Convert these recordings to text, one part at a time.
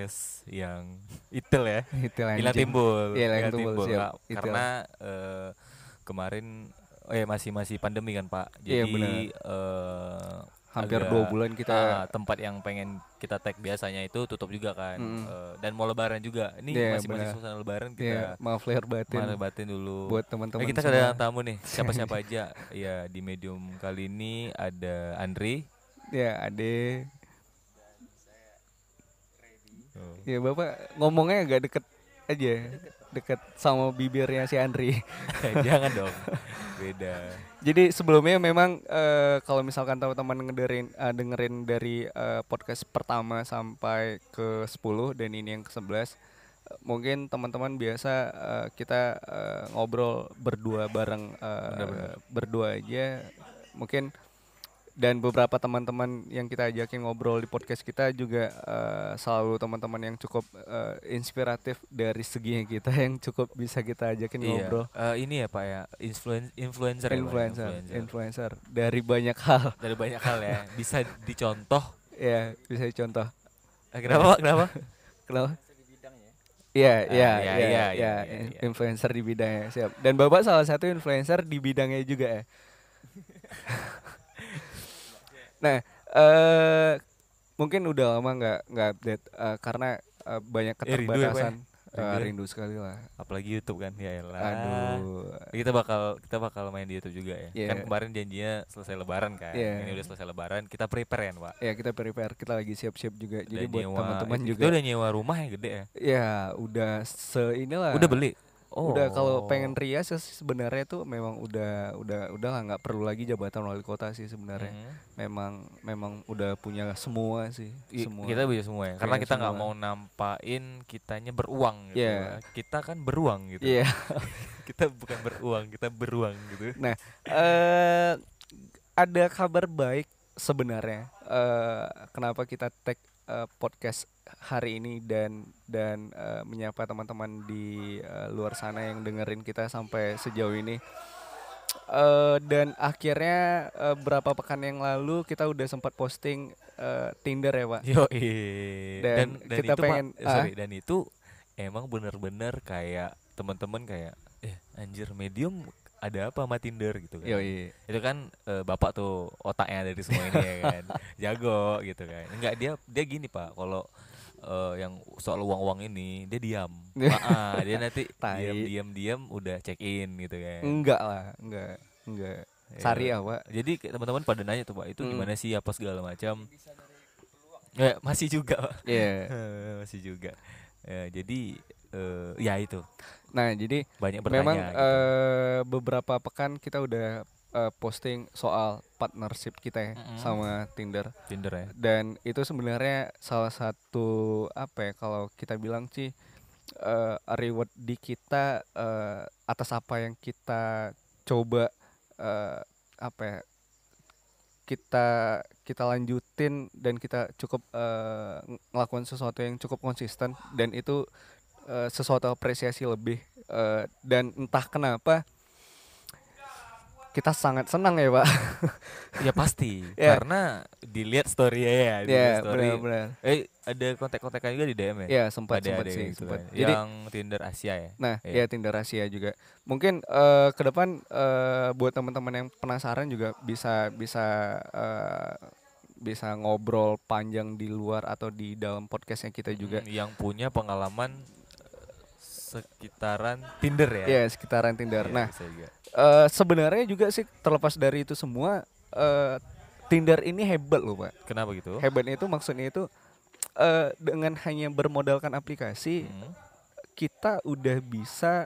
podcast yang itel ya. Itu Hilang timbul. Iya, hilang Hilang timbul, siap. Karena eh, kemarin oh ya masih masih pandemi kan Pak. Iya, Jadi benar. eh, Hampir dua bulan kita ah, tempat yang pengen kita tag biasanya itu tutup juga kan. Mm. Eh, dan mau lebaran juga. Ini Iya, masih masih benar. suasana lebaran Iya, kita maaf lahir batin mana batin dulu. buat teman-teman Eh, kita kedatangan tamu nih. Siapa-siapa aja? Ya di medium kali ini ada Andri. Ya, Ade. Oh. Ya, Bapak ngomongnya agak deket aja. Deket sama bibirnya si Andri. Jangan dong. Beda. Jadi sebelumnya memang eh, kalau misalkan teman-teman ngedengerin eh, dengerin dari eh, podcast pertama sampai ke 10 dan ini yang ke-11 eh, mungkin teman-teman biasa eh, kita eh, ngobrol berdua bareng Benar-benar. berdua aja mungkin dan beberapa teman-teman yang kita ajakin ngobrol di podcast kita juga eh, selalu teman-teman yang cukup eh, inspiratif dari segi kita yang cukup bisa kita ajakin ngobrol Iya. Eh, ini ya Pak ya, influen influencer, ya, Pak, influencer, influencer. influencer dari banyak hal Dari banyak hal ya, bisa dicontoh. ya bisa contoh Eh, kenapa Pak? Kenapa? kenapa Iya, Ah, iya, iya, iya, iya, iya, iya, iya. influencer di bidangnya siap. Dan bapak salah satu influencer di bidangnya juga ya. nah, eh mungkin udah lama nggak nggak update eh, karena eh, banyak Eh, ya, ya? keterbatasan. Eh, Rindu ya? rindu sekali lah. Apalagi YouTube kan, ya elah. Aduh, Kita bakal kita bakal main di YouTube juga ya. Iya. Kan kemarin janjinya selesai lebaran kan. Iya. Ini udah selesai lebaran, kita prepare kan, Pak. ya kita prepare, kita lagi siap-siap juga. Jadi Udah buat nyewa- teman-teman juga. Udah nyewa rumah yang gede ya. Ya, udah se inilah. Udah beli. Oh. Udah kalau pengen rias sebenarnya tuh memang udah udah udah nggak perlu lagi jabatan wali kota sih sebenarnya. Mhm. Memang memang udah punya semua sih, I- semua. Kita bisa semua ya. Karena Punya kita nggak mau nampain kitanya beruang gitu. Iya. ya. Kita kan beruang gitu. Iya. kita bukan beruang, kita beruang gitu. Nah, eh ada kabar baik sebenarnya. Eh kenapa kita tag eh, podcast hari ini dan dan eh, menyapa teman-teman di eh, luar sana yang dengerin kita sampai sejauh ini. Eh dan akhirnya eh, berapa pekan yang lalu kita udah sempat posting eh, Tinder ya, Pak. Yo, Dan kita itu, pengen- eh, sorry, ah? dan itu emang bener-bener kayak teman-teman kayak eh anjir medium ada apa sama Tinder gitu kan. Yoi. Itu kan eh, bapak tuh otaknya dari semua ini ya kan. Jago gitu kan. Enggak dia dia gini, Pak. Kalau eh, yang soal uang-uang ini dia diam. Ah, dia nanti Tai. diam diam diam udah check in gitu kan. Enggak lah, enggak, enggak. Ya. Sari ya, Pak. Jadi teman-teman pada nanya tuh, Pak, itu Mm. gimana sih apa segala macam. Ya, masih juga, Pak. Iya. masih juga. Ya, jadi eh, ya itu Nah, jadi banyak bertanya. memang gitu. eh, beberapa pekan kita udah eh, posting soal partnership kita ya Mm-mm. sama Tinder Tinder ya. dan itu sebenarnya salah satu apa ya kalau kita bilang sih eh, reward di kita eh, atas apa yang kita coba eh, apa ya kita kita lanjutin dan kita cukup ng- ngelakuin sesuatu yang cukup konsisten dan itu eh, sesuatu apresiasi lebih eh, dan entah kenapa kita sangat senang ya pak Ya pasti, Ya. karena dilihat story ya, ya story. benar-benar Eh, ada kontak-kontakan juga di DM ya? ya sempat ada sempat ada sih gitu sempat kan. jadi Yang Tinder Asia ya. Nah, Iya. ya Tinder Asia juga. Mungkin eh, ke depan eh, buat teman-teman yang penasaran juga bisa bisa eh, bisa ngobrol panjang di luar atau di dalam podcastnya kita juga. Mm, yang punya pengalaman sekitaran Tinder ya. Ya, sekitaran Tinder. Iya, Nah, juga. eh, sebenarnya juga sih terlepas dari itu semua eh, Tinder ini hebat loh, Pak. Kenapa gitu? Hebatnya itu maksudnya itu eh, dengan hanya bermodalkan aplikasi Hmm. kita udah bisa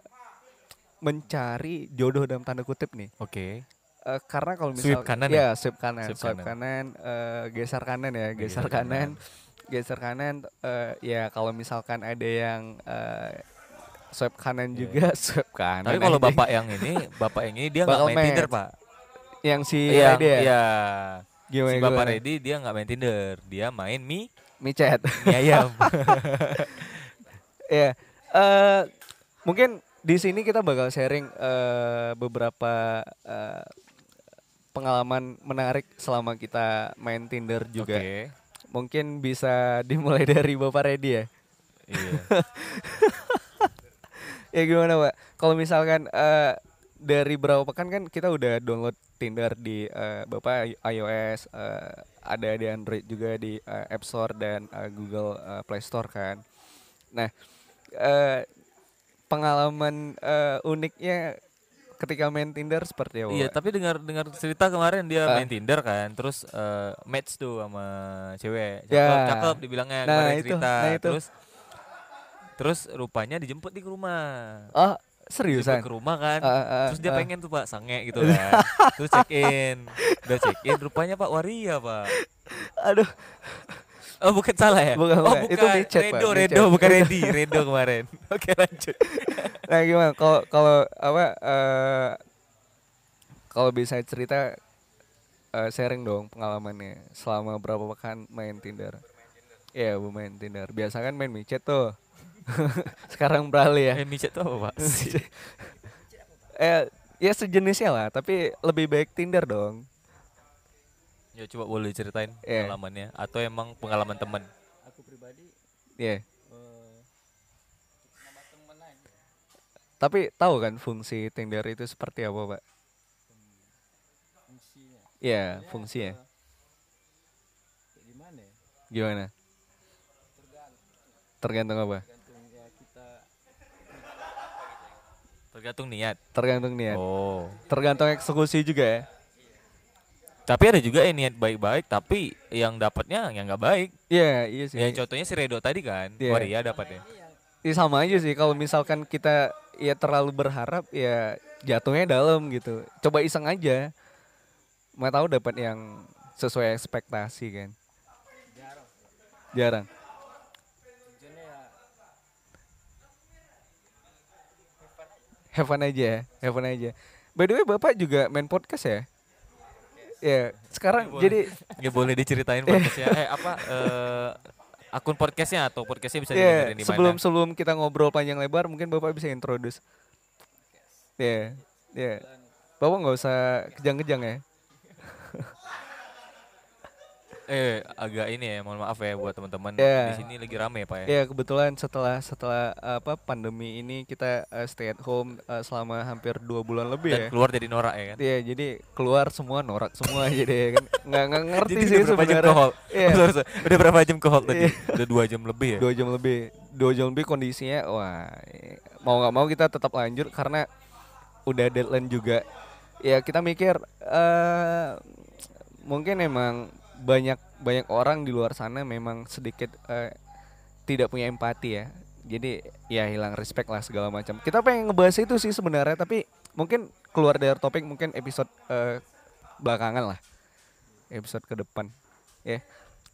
mencari jodoh dalam tanda kutip nih. Oke. Eh, karena kalau Swipe misal kanan ya swipe kanan Swipe swipe, kanan, eh, geser kanan ya geser Geser kanan. kanan geser kanan eh, ya kalau misalkan ada yang eh, swipe kanan Iya. juga swipe kanan Tapi kalau bapak yang ini, bapak yang ini dia nggak main Tinder. Pak. yang si Iya, Redi ya iya. gimana Si Bapak? Redi dia nggak main Tinder, dia main mie, micet mie ayam. ya eh mungkin di sini kita bakal sharing eh, beberapa eh, pengalaman menarik selama kita main Tinder juga Oke. mungkin bisa dimulai dari Bapak Redi ya Iya. Ya gimana pak? Kalau misalkan eh, dari berapa pekan kan kita udah download Tinder di eh, bapak iOS, eh, ada di Android juga di eh, App Store dan eh, Google eh, Play Store kan. Nah, eh, pengalaman eh, uniknya ketika main Tinder seperti apa? Iya, tapi dengar dengar cerita kemarin dia Ah. main Tinder kan, terus eh, match tuh sama cewek. Cakep, Ya. cakep dibilangnya Nah, kemarin itu, cerita. nah, itu. Terus terus rupanya dijemput di rumah. Oh, Dijemput seriusan? ke rumah kan. Ah, ah, terus dia ah. pengen tuh Pak sange gitu kan. terus check in. Udah check in rupanya Pak Waria, Pak. Aduh, Oh, bukan salah ya? Bukan, oh, bukan. Itu micet, Pak, Redo. Redo, bukan Redi, Redo kemarin. Oke, lanjut. Nah gimana kalau kalau apa eh kalau bisa cerita eh, sharing dong pengalamannya selama berapa pekan main Tinder. Iya, bu main Tinder. Biasa kan main micet tuh. Sekarang beralih ya. Eh, micet tuh apa, Pak? eh ya sejenisnya lah, tapi lebih baik Tinder dong. ya coba boleh ceritain Iya. pengalamannya atau emang pengalaman teman? aku pribadi Iya. eh, nama temen aja Tapi tahu kan fungsi Tinder itu seperti apa, Pak? fungsinya Iya, Ya, fungsinya. eh, kayak gimana ya Gimana? Tergantung apa? tergantung ya kita Tergantung niat. Tergantung niat. Oh. Tergantung eksekusi juga ya. Tapi ada juga yang niat baik-baik tapi yang dapatnya yang nggak baik. Iya, iya sih. Ya contohnya si Redo tadi kan, Iya. Waria dapatnya. Ya sama aja sih kalau misalkan kita ya terlalu berharap ya jatuhnya dalam gitu. Coba iseng aja. Mau tahu dapat yang sesuai ekspektasi kan. jarang Jarang. tujuannya ya Have fun aja ya. Have fun aja. By the way Bapak juga main podcast ya? Ya, sekarang Boleh. jadi Ya boleh diceritain podcastnya. eh apa eh, akun podcastnya atau podcastnya bisa ya didengerin di sebelum mana? sebelum kita ngobrol panjang lebar mungkin Bapak bisa introduce. Ya, ya. Bapak nggak usah kejang-kejang ya. Eh agak ini ya, mohon maaf ya buat teman-teman Iya. di sini lagi rame ya, Pak ya. Ya kebetulan setelah setelah apa pandemi ini kita eh, stay at home eh, selama hampir dua bulan lebih Dan ya. keluar jadi norak ya kan. Iya jadi keluar semua norak semua jadi ya kan nggak nggak ngerti Jadi sih udah berapa jam ke sebenarnya. hall? Iya. Udah berapa jam ke hall tadi? Iya. Udah dua jam lebih ya. Dua jam lebih dua jam lebih kondisinya wah eh, mau nggak mau kita tetap lanjut karena udah deadline juga. Ya kita mikir eh mungkin emang banyak banyak orang di luar sana memang sedikit eh, tidak punya empati ya. Jadi ya hilang respect lah segala macam. Kita pengen ngebahas itu sih sebenarnya tapi mungkin keluar dari topik mungkin episode eh, belakangan lah. Episode ke depan. Ya.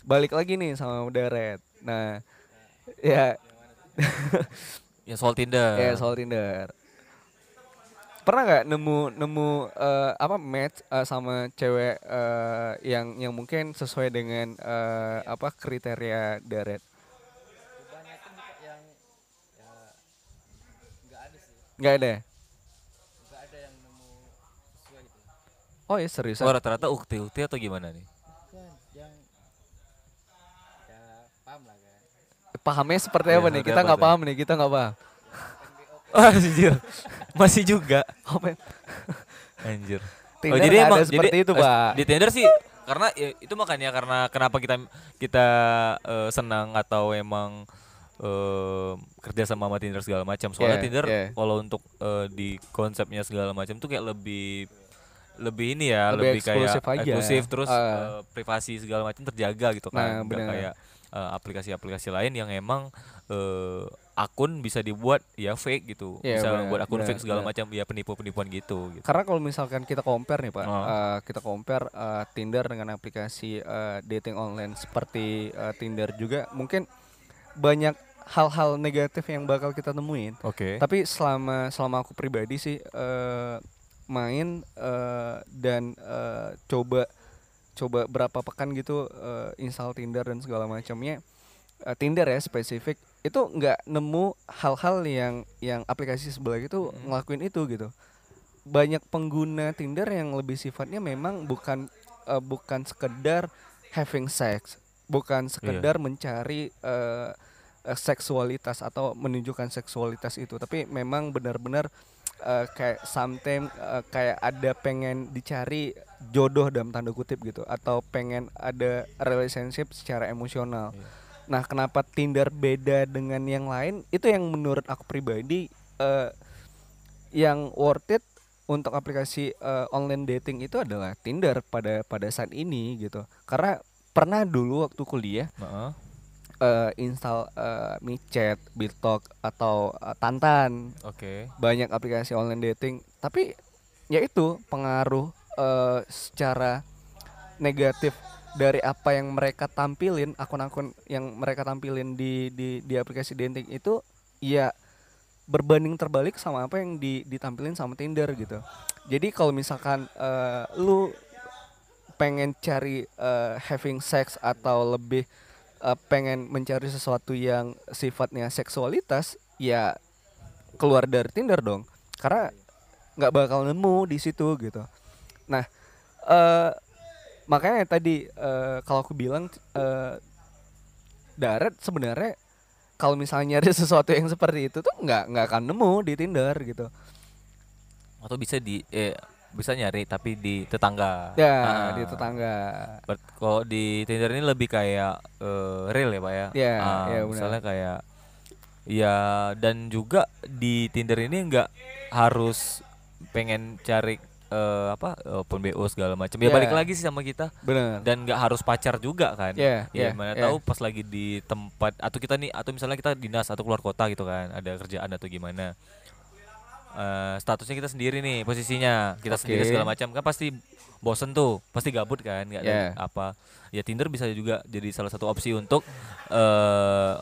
Balik lagi nih sama Daret. Nah, ya Ya soal Tinder. ya soal Tinder. Pernah nggak nemu nemu eh, apa match eh, sama cewek eh, yang yang mungkin sesuai dengan eh, apa kriteria Daret? kebanyakan juga yang ya nggak ada sih Nggak ada. yang nemu sesuai gitu Oh ya seriusan. Oh rata-rata ukti-ukti atau gimana nih? bukan yang ya paham lah kan Pahamnya seperti Iya, apa nih? Kita nggak paham nih. Kita nggak paham. Oh, anjir. Masih juga. Apa? Anjir. Tinder nggak ada seperti itu, eh, Pak. Di Tinder sih karena ya, itu makanya karena kenapa kita kita eh, senang atau emang eh, kerja sama sama Tinder segala macam. Soalnya Yeah, Tinder yeah. kalau untuk eh, di konsepnya segala macam tuh kayak lebih lebih ini ya, Lebih lebih, kayak eksklusif aja. eksklusif terus Ah. eh, privasi segala macam terjaga gitu Nah, kan. Benar. kayak aplikasi-aplikasi lain yang emang eh, akun bisa dibuat ya fake gitu. Iya, bisa benar, buat akun benar, fake segala macam ya penipu-penipuan gitu gitu. Karena kalau misalkan kita compare nih pak, Oh. eh, kita compare eh, Tinder dengan aplikasi eh, dating online seperti eh, Tinder juga, mungkin banyak hal-hal negatif yang bakal kita temuin. Oke. Tapi selama selama aku pribadi sih eh, main eh, dan eh, coba coba berapa pekan gitu eh, install Tinder dan segala macamnya. Eh, Tinder ya spesifik itu nggak nemu hal-hal yang yang aplikasi sebelah itu ngelakuin itu gitu. Banyak pengguna Tinder yang lebih sifatnya memang bukan eh, bukan sekedar having sex, bukan sekedar mencari eh, eh, seksualitas atau menunjukkan seksualitas itu tapi memang benar-benar eh, kayak sometimes eh, kayak ada pengen dicari jodoh dalam tanda kutip gitu atau pengen ada relationship secara emosional. Iya. Nah, kenapa Tinder beda dengan yang lain? Itu yang menurut aku pribadi eh, yang worth it untuk aplikasi eh, online dating itu adalah Tinder pada pada saat ini gitu. Karena pernah dulu waktu kuliah Heeh. eh, install eh, micet, Bitalk atau eh, Tantan, Oke. banyak aplikasi online dating. Tapi ya itu pengaruh eh, secara negatif dari apa yang mereka tampilin, akun-akun yang mereka tampilin di di di aplikasi dating itu ya berbanding terbalik sama apa yang di, ditampilin sama Tinder gitu. Jadi kalau misalkan eh, lu pengen cari eh, having sex atau lebih eh, pengen mencari sesuatu yang sifatnya seksualitas, ya keluar dari Tinder dong. Karena nggak bakal nemu di situ gitu. Nah, eh makanya tadi eh, kalau aku bilang eh Daret sebenarnya kalau misalnya nyari sesuatu yang seperti itu tuh nggak nggak akan nemu di Tinder gitu. Atau bisa di eh bisa nyari tapi di tetangga. Ya Ah. di tetangga. Kalau di Tinder ini lebih kayak eh, real ya pak ya. Iya, Ah, benar. misalnya kayak ya dan juga di Tinder ini nggak harus pengen cari eh, apa open bo segala macam. Ya Iya. balik lagi sih sama kita Benar. dan nggak harus pacar juga kan. Iya, Ya iya, mana iya. tahu pas lagi di tempat atau kita nih atau misalnya kita dinas atau keluar kota gitu kan ada kerjaan atau gimana. Eh, statusnya kita sendiri nih posisinya kita sendiri Oke. segala macam kan pasti bosen tuh pasti gabut kan nggak ada Yeah. apa ya Tinder bisa juga jadi salah satu opsi untuk eh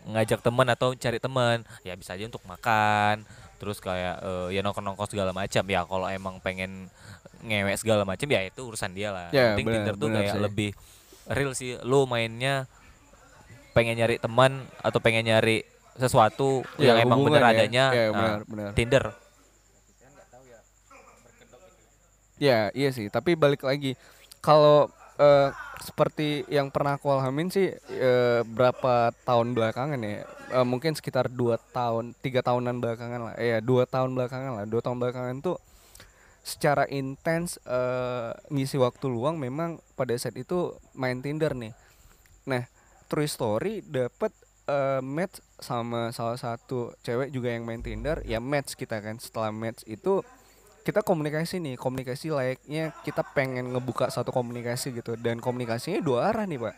ngajak teman atau cari teman ya bisa aja untuk makan terus kayak eh, ya nongkrong nongkrong segala macam ya kalau emang pengen ngewek segala macam ya itu urusan dia lah Ya, Yang penting benar, Tinder tuh kayak sih. lebih real sih lu mainnya pengen nyari teman atau pengen nyari sesuatu Ya, yang emang hubungan bener ya. adanya Ya, nah, benar, benar. Tinder Ya iya sih. Tapi balik lagi kalau eh, seperti yang pernah aku alamin sih eh, berapa tahun belakangan ya. Eh, mungkin sekitar dua tahun tiga tahunan belakangan lah. Ya dua tahun belakangan lah. Dua tahun belakangan tuh secara intens eh, ngisi waktu luang memang pada saat itu main Tinder nih. Nah true story dapet eh, match sama salah satu cewek juga yang main Tinder. Ya match kita kan. Setelah match itu kita komunikasi nih komunikasi layaknya kita pengen ngebuka satu komunikasi gitu. Dan komunikasinya dua arah nih pak.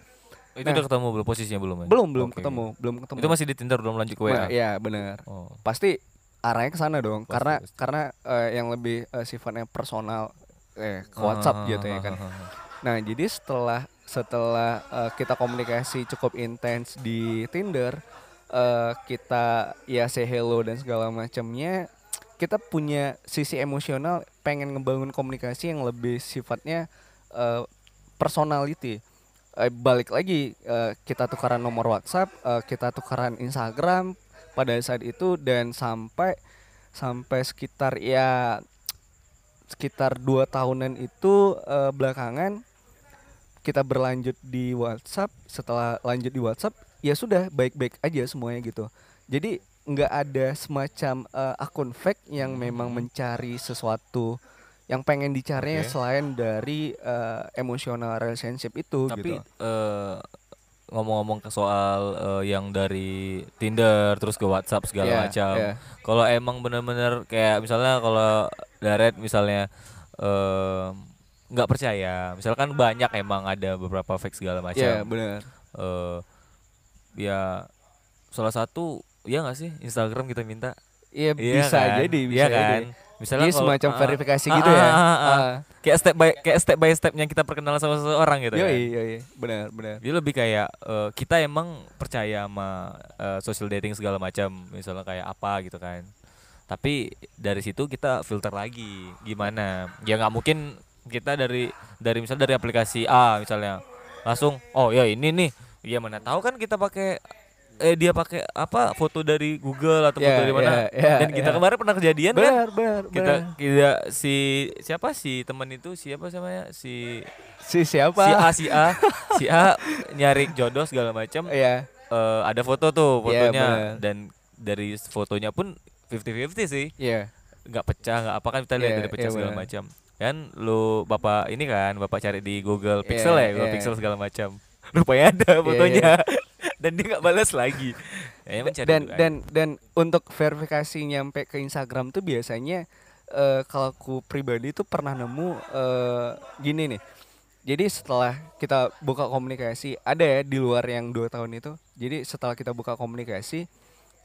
Itu Nah. udah ketemu belum? Posisinya belum ya? belum belum Oke. ketemu belum ketemu. Itu masih di Tinder belum lanjut ke WA Nah, ya benar oh. Pasti arahnya ke sana dong Pasti, karena pasti. karena eh, yang lebih eh, sifatnya personal eh ke WhatsApp gitu ya kan. nah jadi setelah setelah eh, kita komunikasi cukup intens di Tinder eh, kita ya say hello dan segala macamnya kita punya sisi emosional pengen ngebangun komunikasi yang lebih sifatnya eh, personality. Eh, balik lagi eh, kita tukaran nomor WhatsApp eh, kita tukaran Instagram pada saat itu dan sampai sampai sekitar ya sekitar dua tahunan itu eh, belakangan kita berlanjut di WhatsApp. Setelah lanjut di WhatsApp ya sudah baik-baik aja semuanya gitu. Jadi nggak ada semacam eh, akun fake yang memang mencari sesuatu yang pengen dicarinya Oke. selain dari eh, emotional relationship itu tapi gitu. eh, ngomong-ngomong ke soal eh, yang dari Tinder terus ke WhatsApp segala Iya, macam. iya. kalau emang bener-bener kayak misalnya kalau Daret misalnya nggak percaya misalkan banyak emang ada beberapa fake segala macam. Ya benar eh ya salah satu ya nggak sih? Instagram kita minta. Iya Iya bisa kan? jadi bisa Iya jadi. kan? Misalnya Jadi kalau- semacam ah, verifikasi ah, gitu ah, ya? ah, ah, ah. Ah. kayak step by kayak step by stepnya kita perkenalan sama seseorang gitu kan Yoi, yoi, benar, benar. dia lebih kayak eh, kita emang percaya sama eh, social dating segala macam misalnya kayak apa gitu kan. Tapi dari situ kita filter lagi gimana? Ya nggak mungkin kita dari dari misalnya dari aplikasi A misalnya langsung oh ya ini nih. Ya mana tahu kan kita pakai eh dia pakai apa foto dari Google atau foto Ya, dari mana? ya, ya, dan kita ya. kemarin pernah kejadian kan? Benar, benar, kita kita si siapa? Si teman itu siapa namanya? Si Si siapa? si A si A. Si A nyari jodoh segala macam Iya. eh, ada foto tuh Iya, fotonya. bener. dan dari fotonya pun 50-50 sih. Iya. nggak pecah nggak apa kan kita lihat Iya, dari pecah iya, segala macam kan lu bapak ini kan bapak cari di Google Pixel Iya, ya Google iya. Pixel segala macam rupanya ada fotonya dan dia nggak balas lagi. Ya, dan dan dan untuk verifikasi nyampe ke Instagram tuh biasanya eh, kalau aku pribadi tuh pernah nemu eh, gini nih. Jadi setelah kita buka komunikasi ada ya di luar yang dua tahun itu. Jadi setelah kita buka komunikasi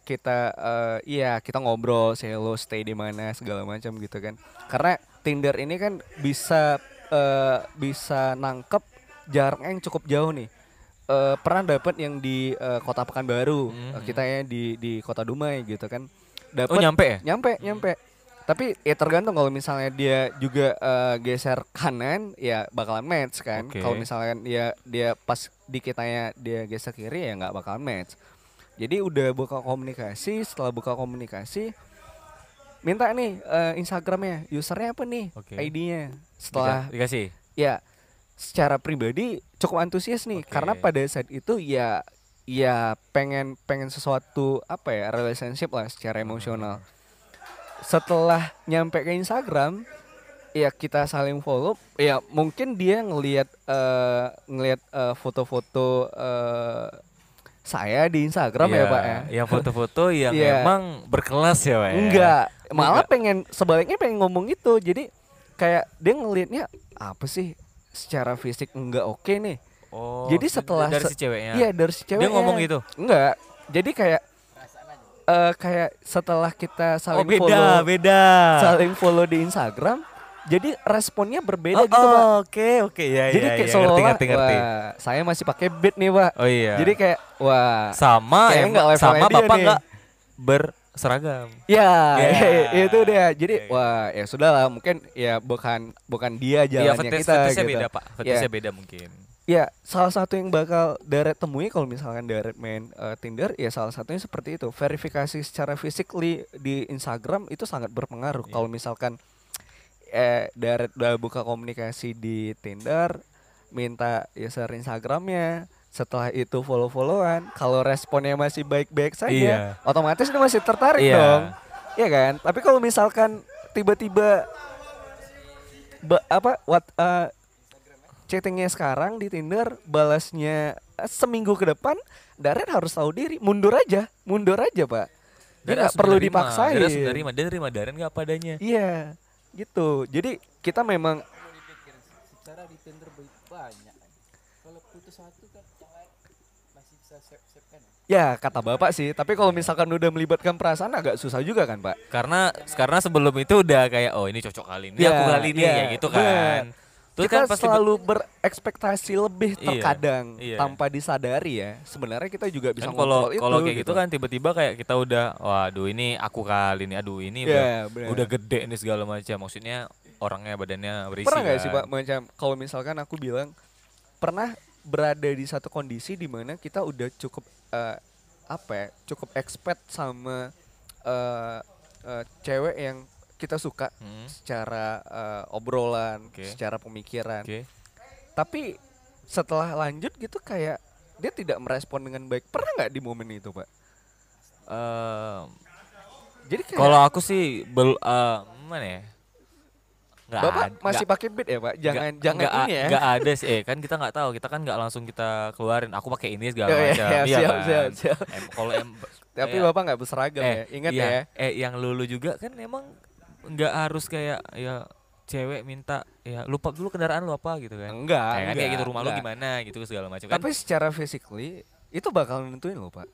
kita eh, iya kita ngobrol say hello stay di mana segala macam gitu kan. Karena Tinder ini kan bisa eh, bisa nangkep jarak yang cukup jauh nih Eh, pernah dapat yang di eh, kota Pekanbaru. Mhm. Eh, kita ya di di kota Dumai gitu kan. Dapat oh nyampe ya? Nyampe nyampe. Tapi ya tergantung kalau misalnya dia juga eh, geser kanan ya bakalan match kan. Oke. kalau misalkan dia dia pas di kitanya dia geser kiri ya nggak bakalan match. Jadi udah buka komunikasi setelah buka komunikasi minta nih eh, Instagramnya usernya apa nih? Oke. ID-nya setelah Dika- dikasih? Ya secara pribadi cukup antusias nih Oke. karena pada saat itu ya ya pengen pengen sesuatu apa ya relationship lah secara emosional setelah nyampe ke Instagram ya kita saling follow ya mungkin dia ngelihat eh, ngelihat eh, foto-foto eh, saya di Instagram ya Iya, pak ya yang foto-foto yang Iya. emang berkelas ya pak ya? Enggak, malah Enggak. pengen sebaliknya pengen ngomong itu. Jadi kayak dia ngelihatnya apa sih secara fisik enggak oke nih. oh Jadi setelah dari se- si ceweknya Iya, dari si cewek. ngomong gitu? Enggak. Jadi kayak eh kayak setelah kita oh saling beda follow beda saling follow di Instagram, jadi responnya berbeda oh, gitu, Pak. oh, oke oke ya Jadi ya, kayak ya, seolah ngerti ngerti ngerti wah, saya masih pakai beat nih, Pak. oh iya Jadi kayak wah, sama nggak levelnya sama dia bapak nih. nggak berseragam Ya, Ya. itu dia. Jadi Ya, ya. wah, ya sudahlah, mungkin ya bukan bukan dia Iya, jalannya fetish, kita gitu. beda pak, fetishnya beda mungkin. Ya, salah satu yang bakal Daret temui kalau misalkan Daret main eh, Tinder, ya salah satunya seperti itu. Verifikasi secara physically di Instagram itu sangat berpengaruh. Iya. Kalau misalkan eh Daret udah buka komunikasi di Tinder, minta user Instagramnya, setelah itu follow-followan, kalau responnya masih baik-baik saja, Iya. otomatis dia masih tertarik Iya. dong. Iya kan? Tapi kalau misalkan tiba-tiba ba- apa what eh, chattingnya sekarang di Tinder balasnya eh, seminggu ke depan Daret harus tahu diri mundur aja mundur aja pak dia nggak perlu dipaksain harus menerima, dia nerima Daren nggak apa adanya. iya gitu jadi kita memang secara di Tinder baik banyak kan. Kalau putus satu kan yang lain masih bisa save save kan. Ya kata bapak sih tapi kalau misalkan udah melibatkan perasaan agak susah juga kan pak Karena karena sebelum itu udah kayak oh ini cocok kali ini, Iya, aku kali ini iya, ya gitu bener. kan. Terus kita kan pasti selalu berekspektasi lebih Iya, terkadang iya. tanpa disadari ya sebenarnya kita juga bisa kan kalau itu kalau kayak gitu, kan tiba-tiba kayak kita udah waduh ini aku kali ini aduh ini udah, Iya, bener. udah gede nih segala macam maksudnya orangnya badannya berisi pernah nggak sih kan. pak macam kalau misalkan aku bilang pernah berada di satu kondisi di mana kita udah cukup eh, apa ya cukup expert sama eh, eh, cewek yang kita suka Hmm, secara eh, obrolan Oke. secara pemikiran Oke. tapi setelah lanjut gitu kayak dia tidak merespon dengan baik pernah nggak di momen itu pak Ehm, jadi kalau aku sih bel eh, mana ya? Nggak bapak masih nggak- pakai beat ya pak jangan nggak- jangan nggak a- ini ya nggak ada sih eh kan kita nggak tahu kita kan nggak langsung kita keluarin aku pakai ini segala Iya, iya, macam iya, iya siap, kan? siap, siap. Em- kalau em tapi kayak- bapak nggak berseragam eh ya ingat iya, ya eh yang lulu juga kan emang nggak harus kayak ya cewek minta ya lupa dulu kendaraan lu apa gitu kan enggak kayak, kan kayak enggak, gitu rumah lu enggak. gimana gitu segala macam kan Tapi secara physically itu bakal nentuin loh pak.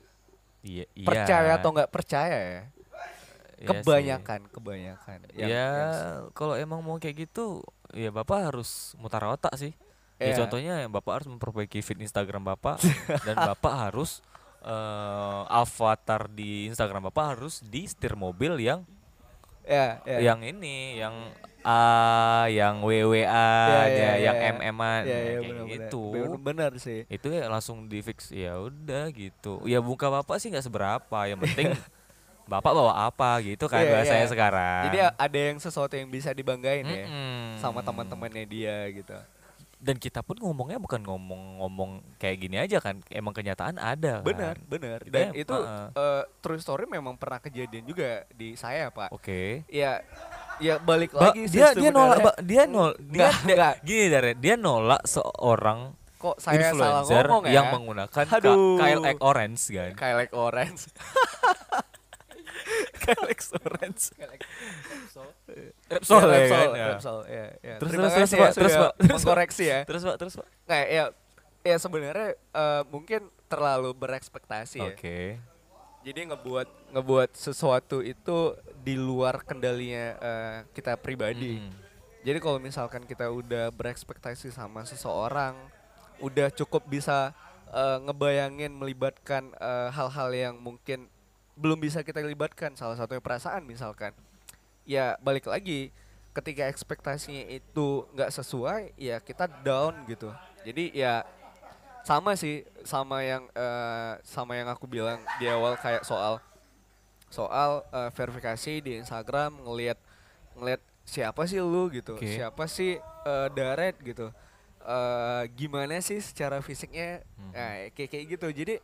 iya, iya, Percaya atau nggak percaya ya. Iya sih. kebanyakan, kebanyakan. Yang- ya yang- kalau emang mau kayak gitu ya bapak harus mutar otak sih ya Iya. contohnya ya bapak harus memperbaiki feed Instagram bapak dan bapak harus eh, avatar di Instagram bapak harus di setir mobil yang ya, ya. yang ini yang A yang WWA Ya, ada ya, yang ya. MM-an Ya, ya, kayak benar-benar. gitu Benar sih. itu ya langsung di fix ya udah gitu ya buka bapak sih nggak seberapa yang penting bapak bawa apa gitu kan Iya, bahasanya iya. sekarang Jadi ada yang sesuatu yang bisa dibanggain ya Mm-mm. sama teman-temannya dia gitu. dan kita pun ngomongnya bukan ngomong-ngomong kayak gini aja kan emang kenyataan ada kan? benar benar Kita dan yang- itu heeh. eh, true story memang pernah kejadian juga di saya pak oke ya ya balik Ba- lagi dia dia nolak. Ba- dia nol dia, Enggak, dia- enggak. gini dari dia nolak seorang kok saya salah influencer ngomong ya yang menggunakan Ka- Aduh. Kyle Egg Orange kan kayak like orange Egg Orange So, Repsol Ya, ya Repsol, kan Ya. Repsol, ya, ya. Terus, terus, terus, Pak, ya terus, sudah Pak, terus, Pak. mengkoreksi ya terus pak terus pak Nah, ya ya sebenarnya eh, mungkin terlalu berekspektasi ya. oke Jadi ngebuat ngebuat sesuatu itu di luar kendalinya eh, kita pribadi. Hmm. Jadi kalau misalkan kita udah berekspektasi sama seseorang, udah cukup bisa eh, ngebayangin melibatkan hal-hal yang mungkin belum bisa kita libatkan, salah satunya perasaan misalkan. Ya balik lagi, ketika ekspektasinya itu nggak sesuai, ya kita down gitu. Jadi ya sama sih, sama yang eh, sama yang aku bilang di awal kayak soal soal eh, verifikasi di Instagram ngelihat ngelihat siapa sih lu gitu Oke. siapa sih eh, Daret gitu eh gimana sih secara fisiknya Mhm. nah, kayak kayak gitu jadi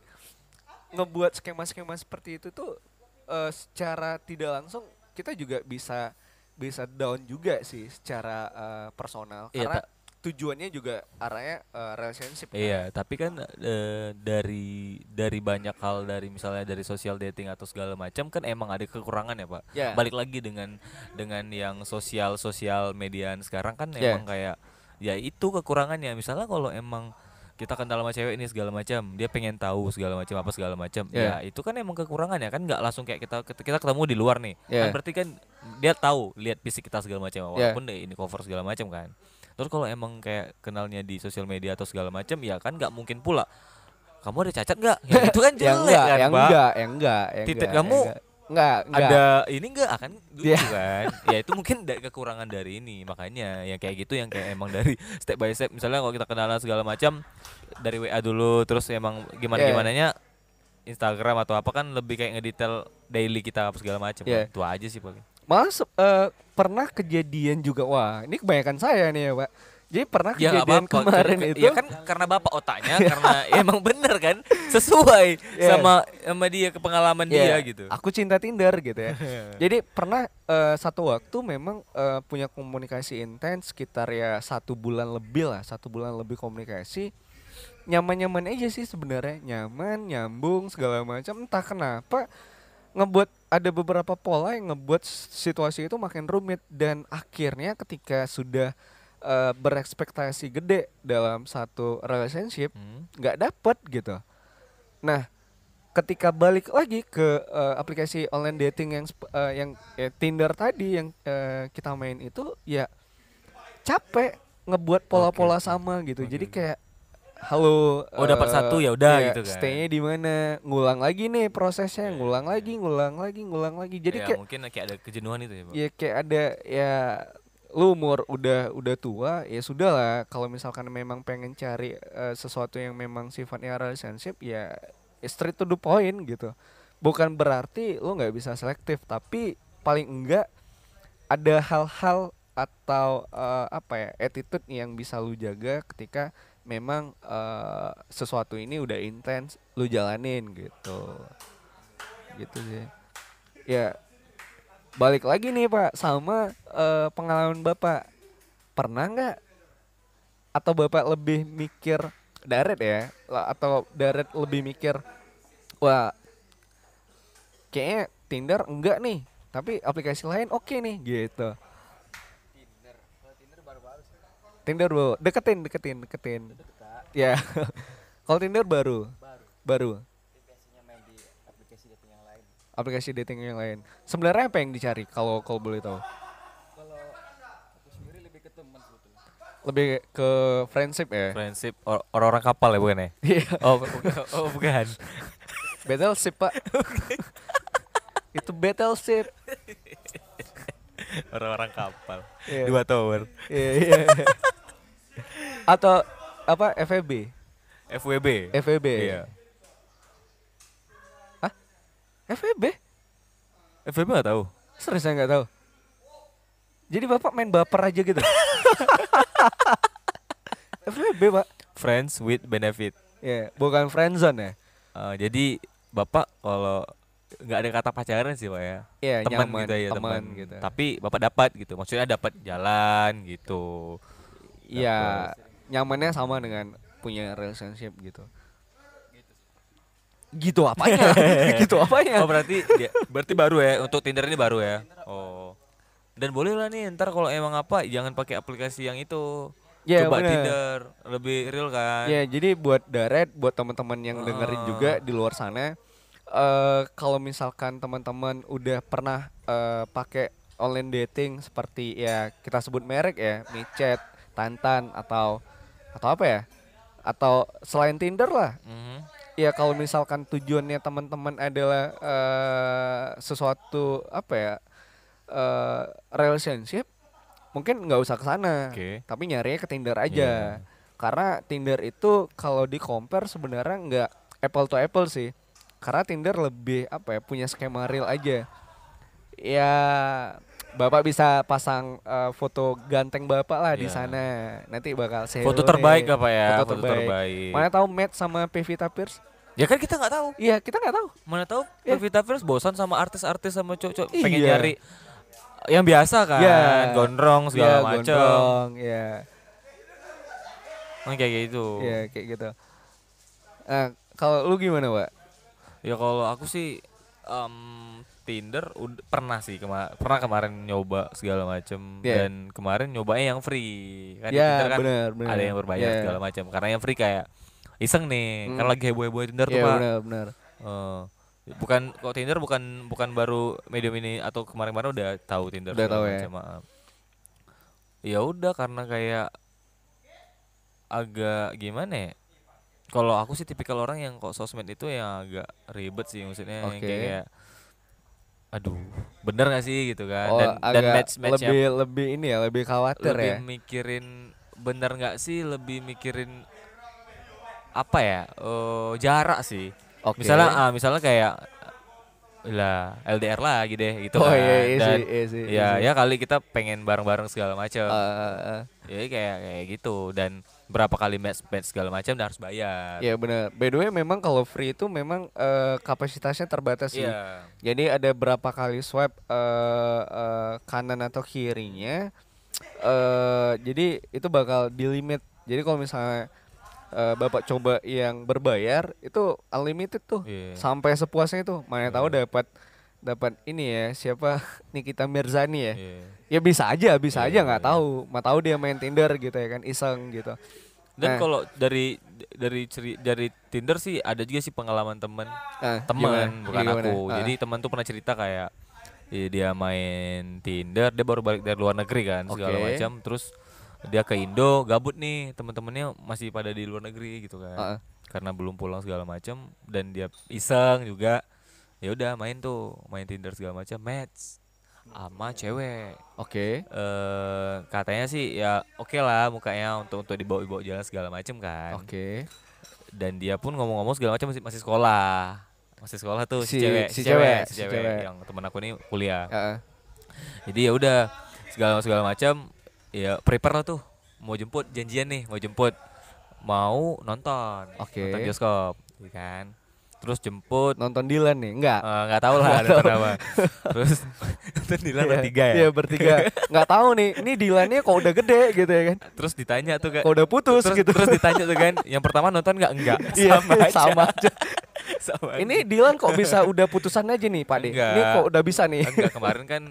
ngebuat skema-skema seperti itu tuh eh, secara tidak langsung kita juga bisa bisa down juga sih secara eh, personal Iya, karena tujuannya juga arahnya eh, relationship kan. Iya, tapi kan eh, dari dari banyak hal dari misalnya dari sosial dating atau segala macam kan emang ada kekurangan ya pak. Ya. Balik lagi dengan dengan yang sosial sosial mediaan sekarang kan Ya. emang kayak ya itu kekurangannya. Misalnya kalau emang kita kenal sama cewek ini segala macam, dia pengen tahu segala macam apa segala macam. Ya. Ya itu kan emang kekurangannya kan nggak langsung kayak kita kita ketemu di luar nih. Ya. Kan berarti kan dia tahu lihat fisik kita segala macam Ya. walaupun deh ini cover segala macam kan. Terus kalau emang kayak kenalnya di sosial media atau segala macam ya kan nggak mungkin pula kamu ada cacat nggak? Ya itu kan yang jelek enggak, kan, yang enggak, yang enggak, yang Titik enggak, kamu yang enggak. Enggak, enggak. Ada ini enggak akan lucu Iya. kan? Ya itu mungkin dari kekurangan dari ini makanya yang kayak gitu yang kayak emang dari step by step misalnya kalau kita kenalan segala macam dari WA dulu terus emang gimana Iya. gimananya Instagram atau apa kan lebih kayak ngedetail daily kita apa segala macam. Kan. Itu aja sih paling. Malah se- eh, pernah kejadian juga, wah ini kebanyakan saya nih ya Pak. Jadi pernah Ya kejadian apa-apa. kemarin Ke- itu, Ya kan karena bapak otaknya karena emang bener kan sesuai Iya. sama sama dia ke pengalaman ya, dia gitu. aku cinta Tinder gitu ya. Jadi pernah eh, satu waktu memang eh, punya komunikasi intens sekitar ya satu bulan lebih lah, satu bulan lebih komunikasi. Nyaman-nyaman aja sih sebenarnya, nyaman, nyambung segala macam. Entah kenapa ngebuat ada beberapa pola yang ngebuat situasi itu makin rumit dan akhirnya ketika sudah eh, berekspektasi gede dalam satu relationship Hmm. nggak dapet gitu. Nah, ketika balik lagi ke eh, aplikasi online dating yang eh, yang eh, Tinder tadi yang eh, kita main itu ya capek ngebuat pola-pola oke. sama gitu. Jadi Oke. kayak halo Oh, dapat eh, satu ya udah iya, gitu kan. Stay-nya di mana? Ngulang lagi nih prosesnya, Iya, ngulang iya, lagi, ngulang lagi, ngulang lagi. Jadi ya, kayak mungkin kayak ada kejenuhan itu ya, ya kayak ada ya lu umur udah udah tua ya sudah lah kalau misalkan memang pengen cari eh, sesuatu yang memang sifatnya relationship ya straight to the point gitu. Bukan berarti lu nggak bisa selektif tapi paling enggak ada hal-hal atau eh, apa ya attitude yang bisa lu jaga ketika memang eh, sesuatu ini udah intens lu jalanin gitu. Gitu sih. Ya balik lagi nih pak sama eh, pengalaman bapak. Pernah nggak? Atau bapak lebih mikir daret ya? Atau daret lebih mikir wah kayaknya Tinder enggak nih tapi aplikasi lain oke nih gitu. Tinder. Kalau Tinder baru-baru sih. Tinder baru deketin deketin deketin. Ya. Kalau Tinder baru? Baru. baru Tapi biasanya main di aplikasi dating yang lain. Aplikasi dating yang lain sebenarnya apa yang dicari kalau kalau boleh tahu Kalau aku sendiri lebih ke teman sebetulnya. lebih ke friendship ya Friendship or- orang-orang kapal ya bukan ya? Iya. Oh, bukan. oh bukan. Battleship pak Itu battleship Orang-orang kapal. Iya. Dua tower. Iya iya Atau apa FEB FWB. FEB Iya. FEB FWB nggak tahu. Serius saya nggak tahu Jadi bapak main baper aja gitu FWB pak friends with benefit. ya bukan friendzone ya Eh, jadi bapak kalau nggak ada kata pacaran sih pak ya, Iya, teman gitu ya teman gitu. Tapi bapak dapat gitu, maksudnya dapat jalan gitu. Iya, nyamannya sama dengan punya relationship gitu. Gitu apanya? gitu apanya? Oh berarti dia, berarti baru ya untuk Tinder ini baru ya. Oh. Dan boleh lah nih ntar kalau emang apa jangan pakai aplikasi yang itu. Ya, Coba bener. Tinder lebih real kan. Ya, jadi buat Daret, buat teman-teman yang dengerin Ah. juga di luar sana, eh kalau misalkan teman-teman udah pernah eh, pakai online dating seperti ya kita sebut merek ya, micet, tantan atau atau apa ya? Atau selain Tinder lah, Mhm. Ya kalau misalkan tujuannya teman-teman adalah eh, sesuatu apa ya eh, relationship mungkin nggak usah ke sana. Oke. tapi nyarinya ke Tinder aja. Karena Tinder itu kalau di compare sebenarnya nggak apple to apple sih. Karena Tinder lebih apa ya punya skema real aja. Ya bapak bisa pasang eh, foto ganteng bapak lah di Iya. sana nanti bakal say Foto terbaik apa ya? foto, Foto terbaik. terbaik. mana tahu match sama Pevita Pierce Ya kan kita nggak tahu. iya kita nggak tahu Mana tahu Iya. Pevita Pierce bosan sama artis-artis sama cowok-cowok pengen Iya. nyari yang biasa kan, Iya. gondrong segala Iya, macam. ya Oh, kayak gitu. ya kayak gitu nah kalau lu gimana pak Ya kalau aku sih em, Tinder ud- pernah sih kema pernah kemarin nyoba segala macem Iya. dan kemarin nyobain yang free kan Ya, Tinder kan bener, bener. ada yang berbayar Iya. segala macam karena yang free kayak iseng nih kan Hmm. lagi heboh heboh Tinder tuh ya pak benar benar Eh, bukan kok Tinder bukan bukan baru medium ini atau kemarin-kemarin udah tahu Tinder Udah tahu ya. macam, maaf. ya udah karena kayak agak gimana ya kalau aku sih tipikal orang yang kok sosmed itu yang agak ribet sih maksudnya yang Oke. kayak aduh bener gak sih gitu kan? Oh dan dan match match lebih lebih ini ya lebih khawatir lebih ya? mikirin bener nggak sih? Lebih mikirin apa ya? Eh, jarak sih. Oke. misalnya ah misalnya kayak lah LDR lagi deh gitu oh kan. iya iya dan iya sih iya ya sih. ya kali kita pengen bareng-bareng segala macam Eh, eh, eh. ya kayak kayak gitu. Dan berapa kali match match segala macam dan harus bayar Iya benar. By the way memang kalau free itu memang eh, kapasitasnya terbatas sih. Iya. Jadi ada berapa kali swipe eh, eh, kanan atau kirinya. eh jadi itu bakal di limit. Jadi kalau misalnya eh, bapak coba yang berbayar itu unlimited tuh Iya. sampai sepuasnya itu. Mana tahu dapat dapat ini ya siapa Nikita Mirzani ya. Iya. Ya bisa aja, bisa Iya, aja nggak iya. tahu. Mau tahu dia main Tinder gitu ya kan iseng gitu. dan Nah. kalau dari dari ceri, dari Tinder sih ada juga sih pengalaman temen teman gimana? bukan Gimana? aku Ah. jadi teman tuh pernah cerita kayak iya, dia main Tinder dia baru balik dari luar negeri kan segala Oke. macam terus dia ke Indo gabut nih teman-temannya masih pada di luar negeri gitu kan Ah. karena belum pulang segala macam dan dia iseng juga ya udah main tuh main Tinder segala macam match sama cewek Oke. eh katanya sih ya oke lah mukanya untuk untuk dibawa bawa jalan segala macam kan Oke. dan dia pun ngomong-ngomong segala macam masih, masih sekolah masih sekolah tuh si, Si- cewek si si cewek, cewek si cewek cewek. yang temen aku ini kuliah Heeh. jadi ya udah segala segala macam ya prepare lah tuh mau jemput janjian nih mau jemput mau nonton Oke. nonton bioskop ya kan terus jemput Nonton Dilan nih? Enggak. eh, nggak tahu lah nonton apa terus nonton Dilan Iya, bertiga ya Iya, bertiga. Enggak tahu nih, ini Dilannya kok udah gede gitu ya kan. terus ditanya tuh kayak Kok udah putus terus, gitu. terus ditanya tuh kan yang pertama nonton nggak enggak Iya, sama aja sama aja. sama. Ini Dilan kok bisa udah putusan aja nih, Pak De? Enggak. Ini kok udah bisa nih? enggak kemarin kan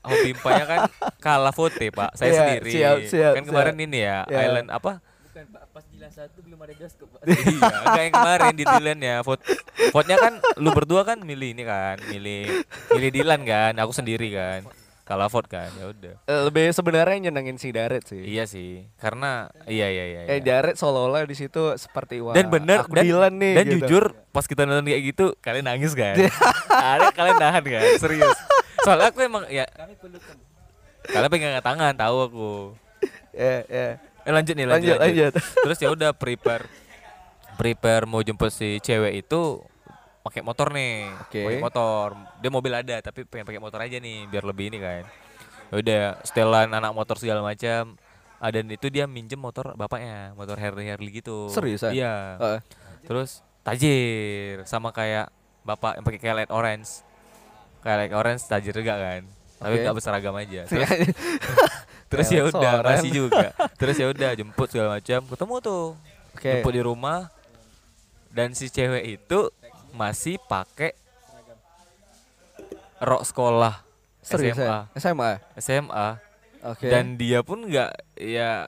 hobi impanya kan kalah vote pak saya Iya, sendiri siap, siap, kan kemarin siap. ini ya Iya. island apa Bukan Pak, pas di satu belum ada bioskop Pak. iya yang kemarin di Dilan ya vote vote nya kan lu berdua kan milih ini kan milih milih Dilan kan aku sendiri kan kalah vote kan ya udah Eh, Lebih sebenarnya nyenengin si Daret sih. iya sih karena iya iya iya, Eh iya. Daret seolah-olah di situ seperti wah. dan bener aku dan, Dilan nih dan gitu. jujur pas kita nonton kayak gitu kalian nangis kan ada kalian nahan kan serius soalnya aku emang ya Kami pelukan. kalian pegang tangan tahu aku Ya, ya. Eh lanjut nih lanjut. Lanjut, lanjut. Terus ya udah prepare prepare mau jemput si cewek itu pakai motor nih. Oke. Pakai motor. Dia mobil ada tapi pengen pakai motor aja nih biar lebih ini kan. Ya udah setelan anak motor segala macam Ah, dan itu dia minjem motor bapaknya, motor Harley Harley gitu. Seriusan? Iya. Heeh. Terus tajir sama kayak bapak yang pakai kayak light orange. Kayak orange tajir juga kan. Tapi Oke. nggak berseragam aja. Terus, terus ya udah masih juga. Terus ya udah jemput segala macam. Ketemu tuh. Oke. Jemput di rumah. Dan si cewek itu masih pakai rok sekolah Serius SMA. ya? SMA. SMA Oke. dan dia pun nggak ya,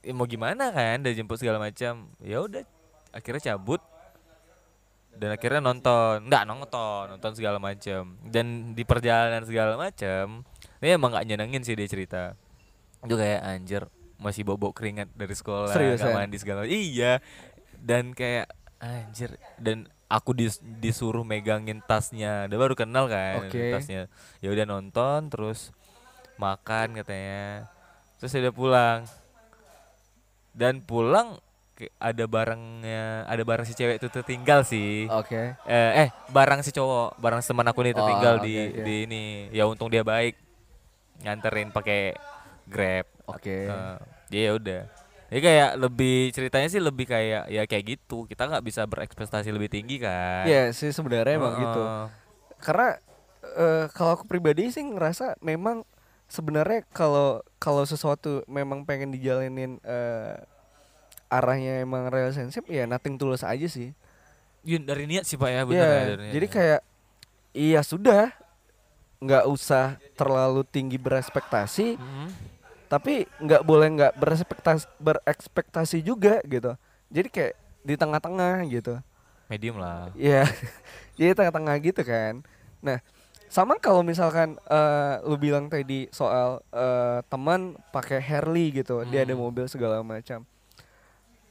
ya mau gimana kan udah jemput segala macam ya udah akhirnya cabut dan akhirnya nonton nggak nonton nonton segala macam dan di perjalanan segala macam ini emang nggak nyenengin sih dia cerita itu kayak anjir masih bobok keringat dari sekolah Serius nggak ya? mandi segala iya dan kayak anjir dan aku dis- disuruh megangin tasnya dia baru kenal kan Oke. tasnya ya udah nonton terus makan katanya terus udah pulang dan pulang ada barangnya ada barang si cewek itu tertinggal sih Oke. eh, eh barang si cowok barang teman aku nih Oh, tertinggal oke, di oke. di ini ya untung dia baik nganterin pakai grab Oke. Eh, ya udah jadi kayak lebih ceritanya sih lebih kayak ya kayak gitu kita nggak bisa berekspektasi lebih tinggi kan Iya sih sebenarnya emang gitu. Heeh. Karena eh, kalau aku pribadi sih ngerasa memang sebenarnya kalau kalau sesuatu memang pengen dijalanin eh, arahnya emang relationship ya nothing tulus aja sih. Yun, dari niat sih pak ya Iya, ya, dari niat jadi ya. kayak iya sudah nggak usah terlalu tinggi berespektasi, Mhm. Tapi nggak boleh nggak berespektasi berekspektasi juga gitu. Jadi kayak di tengah-tengah gitu. medium lah Iya, jadi tengah-tengah gitu kan. Nah, sama kalau misalkan eh, lu bilang tadi soal eh, teman pakai Harley gitu, dia ada Hmm. mobil segala macam.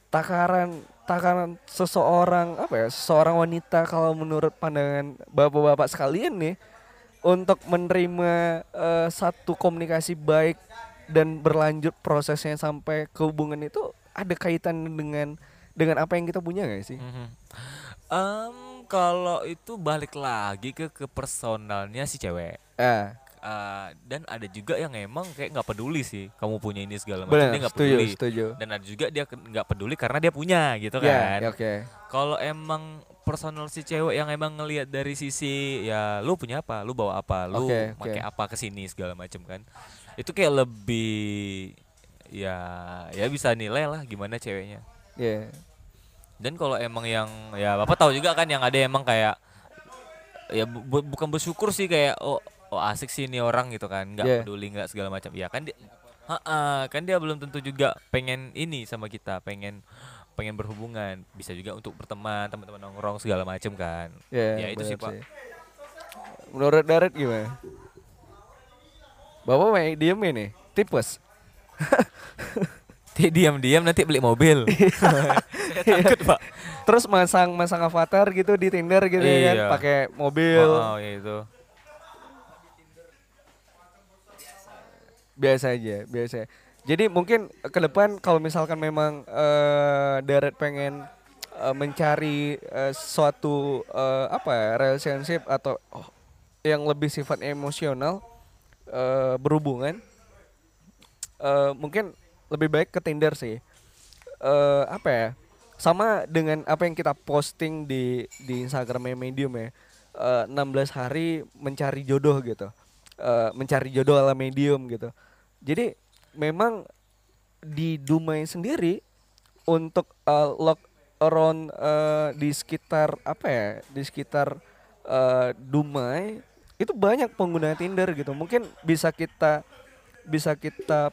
Takaran takaran seseorang apa ya, seseorang wanita kalau menurut pandangan bapak-bapak sekalian nih untuk menerima eh, satu komunikasi baik dan berlanjut prosesnya sampai ke hubungan itu ada kaitan dengan dengan apa yang kita punya gak sih? Mhm. Em, kalau itu balik lagi ke ke personalnya si cewek Eh, dan ada juga yang emang kayak nggak peduli sih kamu punya ini segala macam dia nggak peduli setuju. dan ada juga dia nggak peduli karena dia punya gitu Ya, kan oke. kalau emang personal si cewek yang emang ngelihat dari sisi ya lu punya apa lu bawa apa lu oke. pakai apa ke sini segala macam kan itu kayak lebih ya ya bisa nilai lah gimana ceweknya Ya. dan kalau emang yang ya bapak tahu juga kan yang ada emang kayak ya bu- bu- bukan bersyukur sih kayak oh oh asik sih ini orang gitu kan nggak Yeah. peduli nggak segala macam ya kan dia Ha-ha, kan dia belum tentu juga pengen ini sama kita pengen pengen berhubungan bisa juga untuk berteman teman-teman nongkrong segala macam kan Ya, Ya, itu sih, Pak. Menurut Daret gimana? Bapak main diem ini, tipes. Dia diam-diam nanti beli mobil takut pak Terus masang masang avatar gitu di Tinder gitu ya kan, Iya. pakai mobil. oh, ya itu Biasa aja, biasa. Jadi mungkin ke depan kalau misalkan memang eh Daret pengen eh, mencari eh, suatu eh, apa ya, relationship atau oh, yang lebih sifat emosional eh, berhubungan eh, mungkin lebih baik ke Tinder sih. Eh apa ya? Sama dengan apa yang kita posting di di Instagram Medium ya. Eh, 16 hari mencari jodoh gitu. Eh, mencari jodoh ala Medium gitu. Jadi memang di Dumai sendiri untuk eh, lock around eh, di sekitar apa ya? Di sekitar eh, Dumai itu banyak pengguna Tinder gitu. Mungkin bisa kita bisa kita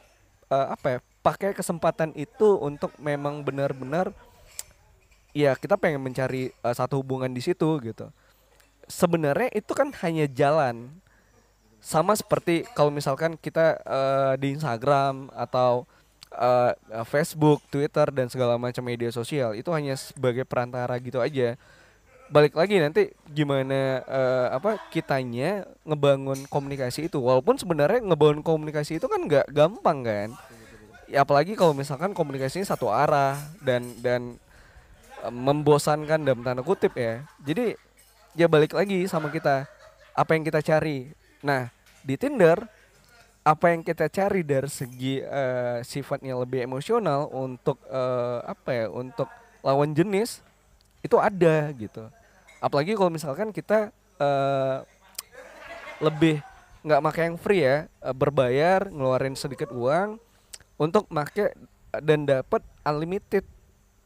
eh, apa ya? pakai kesempatan itu untuk memang benar-benar ya kita pengen mencari eh, satu hubungan di situ gitu. Sebenarnya itu kan hanya jalan. Sama seperti kalau misalkan kita eh, di Instagram atau eh, Facebook, Twitter dan segala macam media sosial itu hanya sebagai perantara gitu aja. Balik lagi nanti gimana eh, apa kitanya ngebangun komunikasi itu. Walaupun sebenarnya ngebangun komunikasi itu kan nggak gampang kan. Ya, apalagi kalau misalkan komunikasinya satu arah dan dan eh, membosankan dalam tanda kutip ya. Jadi ya balik lagi sama kita apa yang kita cari. Nah di Tinder apa yang kita cari dari segi eh, sifatnya lebih emosional untuk eh, apa ya untuk lawan jenis itu ada gitu. Apalagi kalau misalkan kita eh, lebih nggak pakai yang free ya eh, berbayar ngeluarin sedikit uang untuk make dan dapat unlimited.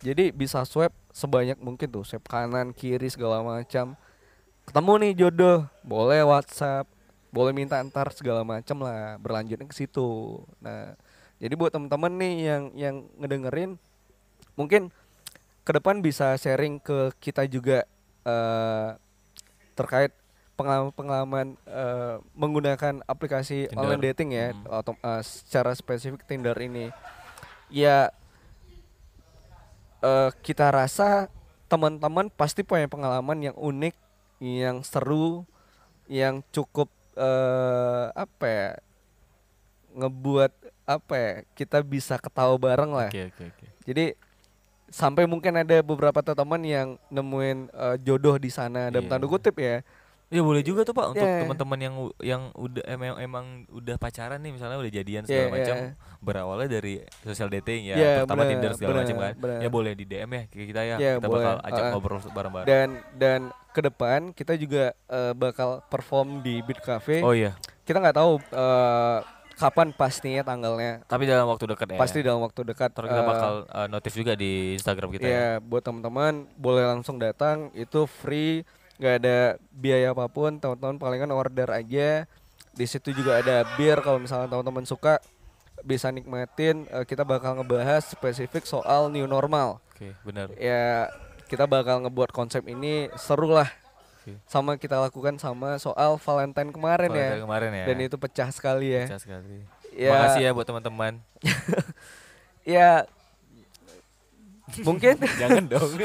Jadi bisa swipe sebanyak mungkin tuh swipe kanan kiri segala macam. Ketemu nih jodoh boleh WhatsApp boleh minta antar segala macam lah berlanjutnya ke situ. Nah jadi buat teman-teman nih yang yang ngedengerin mungkin ke depan bisa sharing ke kita juga eh, terkait pengalaman-pengalaman eh, menggunakan aplikasi Tinder. online dating ya Hmm. atau eh, secara spesifik Tinder ini ya eh, kita rasa teman-teman pasti punya pengalaman yang unik yang seru yang cukup eh apa ya ngebuat apa ya kita bisa ketawa bareng lah Oke oke oke. jadi sampai mungkin ada beberapa teman yang nemuin eh, jodoh di sana dalam Iya. tanda kutip ya Ya boleh juga tuh Pak untuk Yeah. teman-teman yang yang udah emang emang udah pacaran nih misalnya udah jadian segala Yeah, macam yeah. berawalnya dari social dating ya Yeah, pertama bener, Tinder segala macam kan. bener. Ya boleh di DM ya kita ya. Yeah, kita boleh. bakal ajak Uh-uh. ngobrol bareng-bareng. dan dan ke depan kita juga eh, bakal perform di Beat Cafe Oh iya, kita nggak tahu eh, kapan pastinya tanggalnya tapi dalam waktu dekat ya. pasti dalam waktu dekat Ntar kita eh, bakal uh, notif juga di Instagram kita ya. ya buat teman-teman boleh langsung datang itu free nggak ada biaya apa pun teman-teman palingan order aja di situ juga ada bir kalau misalnya teman-teman suka bisa nikmatin Eh, kita bakal ngebahas spesifik soal new normal Oke, benar. ya kita bakal ngebuat konsep ini seru lah Oke. sama kita lakukan sama soal Valentine kemarin ya dari kemarin ya. dan itu pecah sekali ya Pecah sekali. Ya. Makasih ya buat teman-teman. ya mungkin Jangan dong.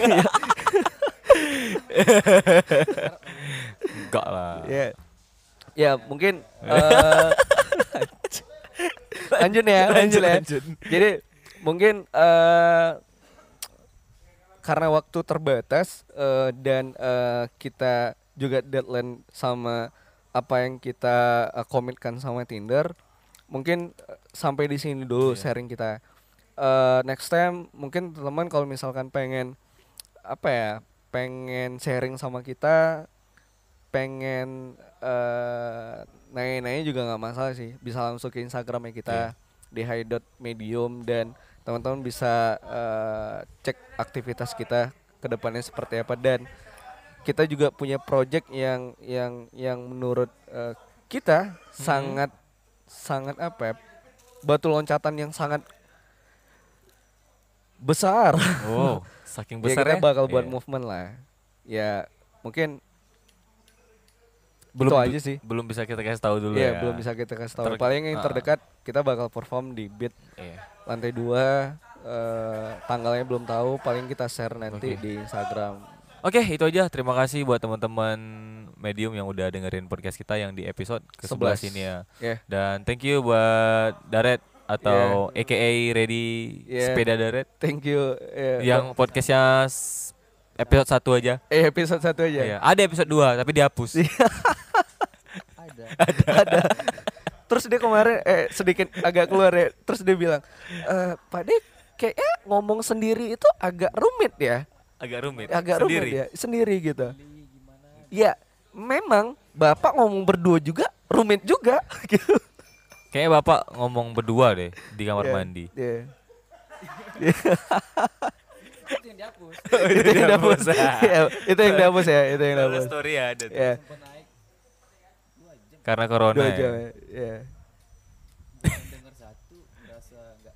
Enggak lah. ya ya mungkin eh lanjut ya lanjut ya jadi mungkin eh karena waktu terbatas eh, dan eh, kita juga deadline sama apa yang kita eh, komitkan sama Tinder mungkin eh, sampai di sini dulu Iya. sharing kita. Eh, next time mungkin teman-teman kalau misalkan pengen apa ya pengen sharing sama kita pengen eh nanya-nanya juga nggak masalah sih. Bisa langsung ke Instagramnya kita di hi.medium dan teman-teman bisa eh, cek aktivitas kita ke depannya seperti apa dan kita juga punya project yang yang yang menurut eh, kita sangat sangat apa ya batu loncatan yang sangat besar Wow, saking ya besar kita ya. bakal buat Iya. movement lah ya mungkin belum itu aja sih belum bisa kita kasih tahu dulu Iya ya. belum bisa kita kasih tahu Ter- paling yang ah. terdekat kita bakal perform di beat Iya. lantai dua eh, tanggalnya belum tahu paling kita share nanti Oke. di Instagram Oke, itu aja. Terima kasih buat teman-teman Medium yang udah dengerin podcast kita yang di episode ke-11 11. ini ya. ya Dan thank you buat Daret atau AKA Ready Yeah. Sepeda Daret thank you ya, yang podcastnya episode 1 aja. eh episode satu aja Iya. Ada episode 2 tapi dihapus. ada terus dia kemarin eh sedikit agak keluar ya terus dia bilang eh Pak Dek kayaknya ngomong sendiri itu agak rumit ya Agak rumit. agak Sendiri. rumit ya sendiri gitu beli gimana ya memang bapak ngomong berdua juga rumit juga gitu Kayaknya Bapak ngomong berdua deh di kamar Iya, mandi. iya. itu yang dihapus itu yang dihapus Iya, itu yang dihapus ya itu yang dihapus story ada tuh. ya dua jam Karena corona dua ya. jam ya ya.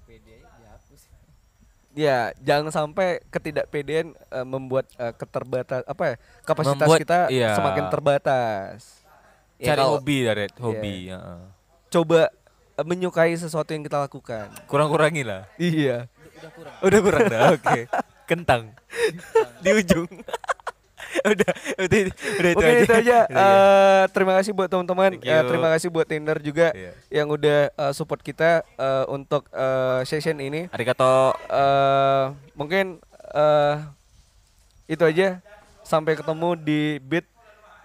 dihapus ya jangan sampai ketidakpedean eh, membuat eh, keterbatas apa ya kapasitas Membuat- kita iya. semakin terbatas Ya, Cari kalau hobi Daret, hobi. heeh. coba eh, menyukai sesuatu yang kita lakukan Kurang-kurangi lah. iya udah, udah kurang Udah kurang dah. Oke. Kentang di ujung. udah, udah, udah itu Oke aja. itu aja. Eh, terima kasih buat teman-teman. You. terima kasih buat Tinder juga Iya. yang udah eh, support kita eh, untuk eh, session ini. Arigato. eh mungkin eh itu aja. Sampai ketemu di Beat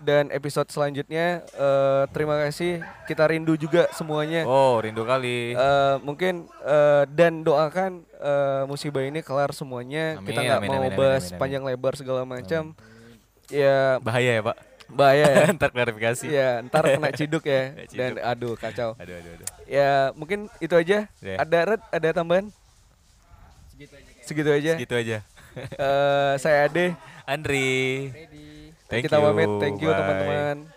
dan episode selanjutnya eh, terima kasih kita rindu juga semuanya Oh, rindu kali. Eh, mungkin eh, dan doakan eh, musibah ini kelar semuanya kita Amin, nggak amin, mau amin, bahas amin, amin. panjang lebar segala macam ya Bahaya ya, Pak. bahaya ya Ntar klarifikasi. ya ntar kena ciduk ya Kena ciduk. dan aduh kacau Aduh, aduh, aduh. ya mungkin itu aja Ya. ada red ada tambahan Segitu aja kayak. segitu aja Gitu aja. Eh, saya Ade Andri. Ready. Thank kita you. pamit thank you teman-teman